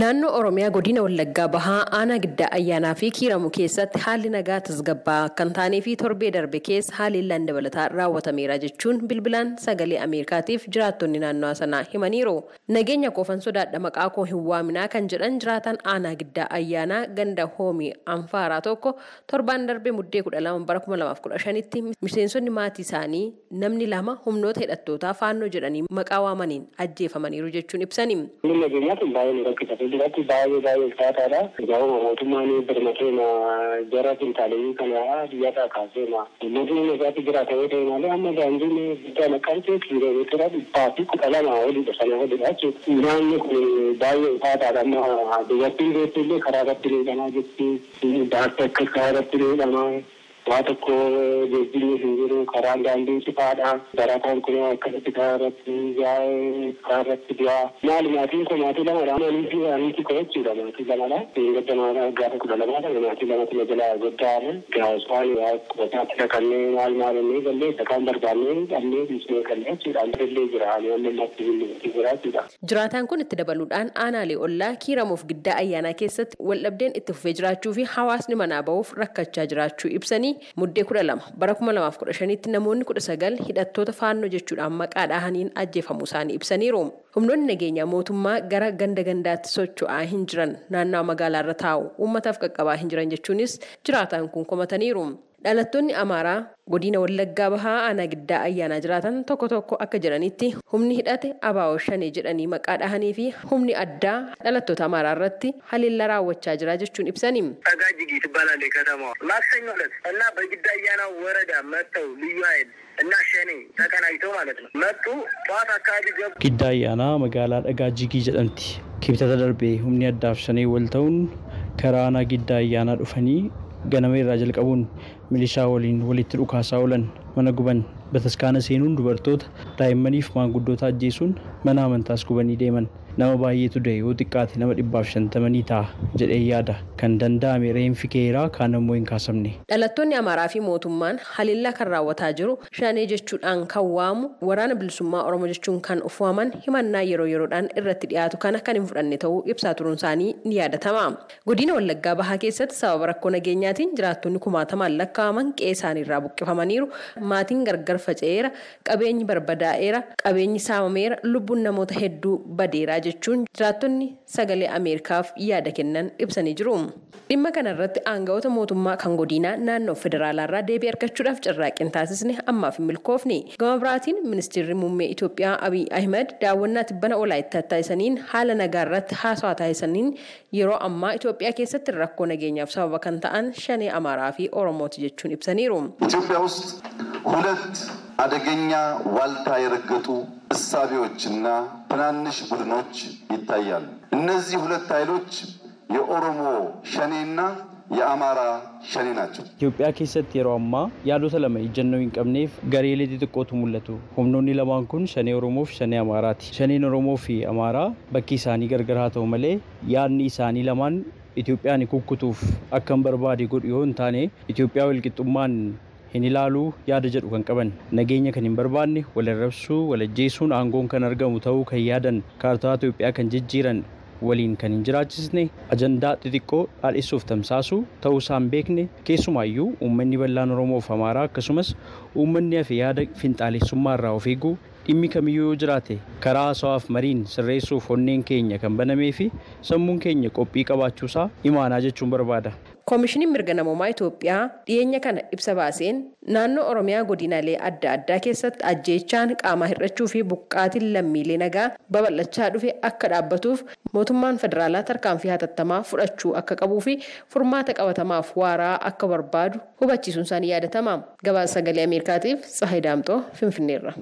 Naannoo Oromiyaa godina Wallaggaa Bahaa aanaa giddaa ayyaanaa fi kiiramu keessatti haalli nagaa tasgabbaa'aa kan taanee fi torbee darbe keessa haleellaan dabalataa raawwatameera jechuun bilbilaan sagalee Ameerikaatiif jiraattonni naannoo sanaa himaniiru. Nageenya koofan sodaadha maqaa koo hin waaminaa kan jedhan jiraatan aanaa giddaa ayyaanaa ganda hoomii anfaaraa tokko torbaan darbe muddee kudha lama bara kuma lamaaf kudha shanitti miseensonni maatii isaanii namni lama humnoota hidhattootaa faannoo jedhanii maqaa waamaniin ajjeefamaniiru jechuun ibsani. Duratti baay'ee baay'ee ulfaataadha. Garuu mootummaan birmateema jara fintaaleyyii kana biyyarraa kaaseema. Mootummaan isaatti jiraata yoo ta'e malee amma daandiin guddaa naqamtee kiiloomeetira dhibbaa fi kudha lama olidha sana olidha jechuudha. Naanni kun baay'ee ulfaataadha amma dubartiin beektu illee karaa irratti miidhamaa jirti. Daatti akka karaa irratti miidhamaa. Waa tokko geejjibni hin jiru karaan daandiin cifaadha barataan kun akkasitti karaa irratti yaa'ee karaa irratti du'aa. Maali? Maatiin kun maatii lamadha aniifi aniifi koo jechuudha maatii lamadha gadda gaafa kudha lamaadha maatii lamatti na jalaa goddaa'ame gaaswaan qubataatti dhaqannee maal maal innee gallee sakaan barbaannee dhabnee dhiisnee gallee jechuudha illee jira ani amma natti bilbilti jira jechuudha. Jiraataan kun itti dabaluudhaan aanaalee ollaa kiiramuuf giddaa ayyaanaa keessatti waldhabdeen itti fufee jiraachuu fi hawaasni manaa ba'uuf rakkachaa jiraachuu ibsanii muddee kudha lama bara kuma lamaaf kudha shanitti namoonni kudha sagal hidhattoota faannoo jechuudhaan maqaa dhahaniin ajjeefamuu isaanii ibsaniiru. Humnoonni nageenyaa mootummaa gara ganda gandaatti socho'aa hin jiran naannawa magaalaa irra taa'u uummataaf qaqqabaa hin jiran jechuunis jiraataan kun komataniiru. Dhalattoonni Amaaraa godina Wallaggaa Bahaa aanaa giddaa ayyaanaa jiraatan tokko tokko akka jedhanitti humni hidhate abaa'oo shanee jedhanii maqaa dhahanii fi humni addaa dhalattoota Amaaraa irratti haleellaa raawwachaa jira jechuun ibsani. ጠጋጅጊ ትባላለች ከተማዋ። ማክሰኞ ዕለት እና በግዳ አያና ወረዳ መጥተው ልዩ ኃይል እና ሸኔ ተቀናጅተው ማለት ነው መጡ። ጠዋት አካባቢ ገቡ። Giddaa ayyaanaa magaalaa dhagaa jigii jedhamti. Kibxata darbee humni addaaf shanee wal ta'uun karaa aanaa giddaa ganama irraa jalqabuun milishaa waliin walitti dhukaasaa oolan mana guban bataskaana seenuun dubartoota daa'immaniif maanguddoota ajjeesuun mana amantaas gubanii deeman nama baay'eetu du'e yoo xiqqaate nama dhibbaaf shantamanii ta'a jedhee yaada kan danda'ame reenfi keeraa kaan ammoo hin kaasamne. Dhalattoonni Amaaraa fi mootummaan haleellaa kan raawwataa jiru shanee jechuudhaan kan waamu waraana bilisummaa Oromoo jechuun kan of waaman himannaa yeroo yeroodhaan irratti dhiyaatu kana kan hin fudhanne ta'uu ibsaa turuun isaanii ni yaadatama. Godina Wallaggaa Bahaa keessatti sababa rakkoo nageenyaatiin jiraattonni kumaatamaan lakkaa'aman qe'ee isaaniirraa buqqifamaniiru. Maatiin gargar faca'eera, qabeenyi barbadaa'eera, qabeenyi saamameera, lubbuun namoota hedduu badeeraa jechuun jiraattonni sagalee Ameerikaaf yaada kennan ibsanii jiru. Dhimma kana irratti aanga'oota mootummaa kan godinaa naannoo federaalaarraa deebii argachuudhaaf carraaqqii taasisne ammaaf hin milkoofne. Gama biraatiin ministeerri muummee Itoophiyaa Abiy Ahmed daawwannaa tibbana olaayittaa taasisaniin haala nagaa irratti haasawaa taasisaniin yeroo ammaa Itoophiyaa keessatti rakkoo nageenyaaf sababa kan ta'an shanee Amaaraa fi Oromooti jechuun ibsaniiru. ሁለት አደገኛ ዋልታ የረገጡ እሳቤዎችና ትናንሽ ቡድኖች ይታያሉ። እነዚህ ሁለት ኃይሎች የኦሮሞ ሸኔና የአማራ ሸኔ ናቸው። ኢትዮጵያ ኬሰት የሮ አማ ያሉተ ለመ ijjennoo hin qabneef gareelee xixiqqootu mul'atu. Humnoonni lamaan kun shanee Oromoof shanee Amaaraati. Shaneen Oromoo fi Amaaraa bakki isaanii gargar haa ta'u malee yaadni isaanii lamaan Itoophiyaan kukkutuuf akka hin barbaade godhu hin ilaaluu yaada jedhu kan qaban. Nageenya kan hin barbaanne wal arrabsuu wal ajjeesuun aangoon kan argamu ta'uu kan yaadan. Kaartaa Itoophiyaa kan jijjiiran. Waliin kan hin jiraachisne ajandaa xixiqqoo dhaadhessuuf tamsaasuu ta'uu isaan beekne. Keessumaayyuu uummanni bal'aan Oromoo fi Amaaraa akkasumas uummanni hafe yaada finxaalessummaa irraa of eeguu. Dhimmi kamiyyuu yoo jiraate karaa haasawaaf mariin sirreessuuf onneen keenya kan banamee fi sammuun keenya qophii qabaachuusaa imaanaa jechuun barbaada. Koomishiniin mirga namoomaa Itoophiyaa dhiyeenya kana ibsa baaseen naannoo Oromiyaa godinaalee adda addaa keessatti ajjeechaan qaamaa hir'achuu fi buqqaatiin lammiilee nagaa babal'achaa dhufe akka dhaabbatuuf mootummaan federaalaa tarkaanfii hatattamaa fudhachuu akka qabuu fi furmaata qabatamaaf waaraa akka barbaadu hubachiisuun isaanii yaadatama. Gabaasa sagalee Ameerikaatiif Tsahayi Daamxoo Finfinneerra.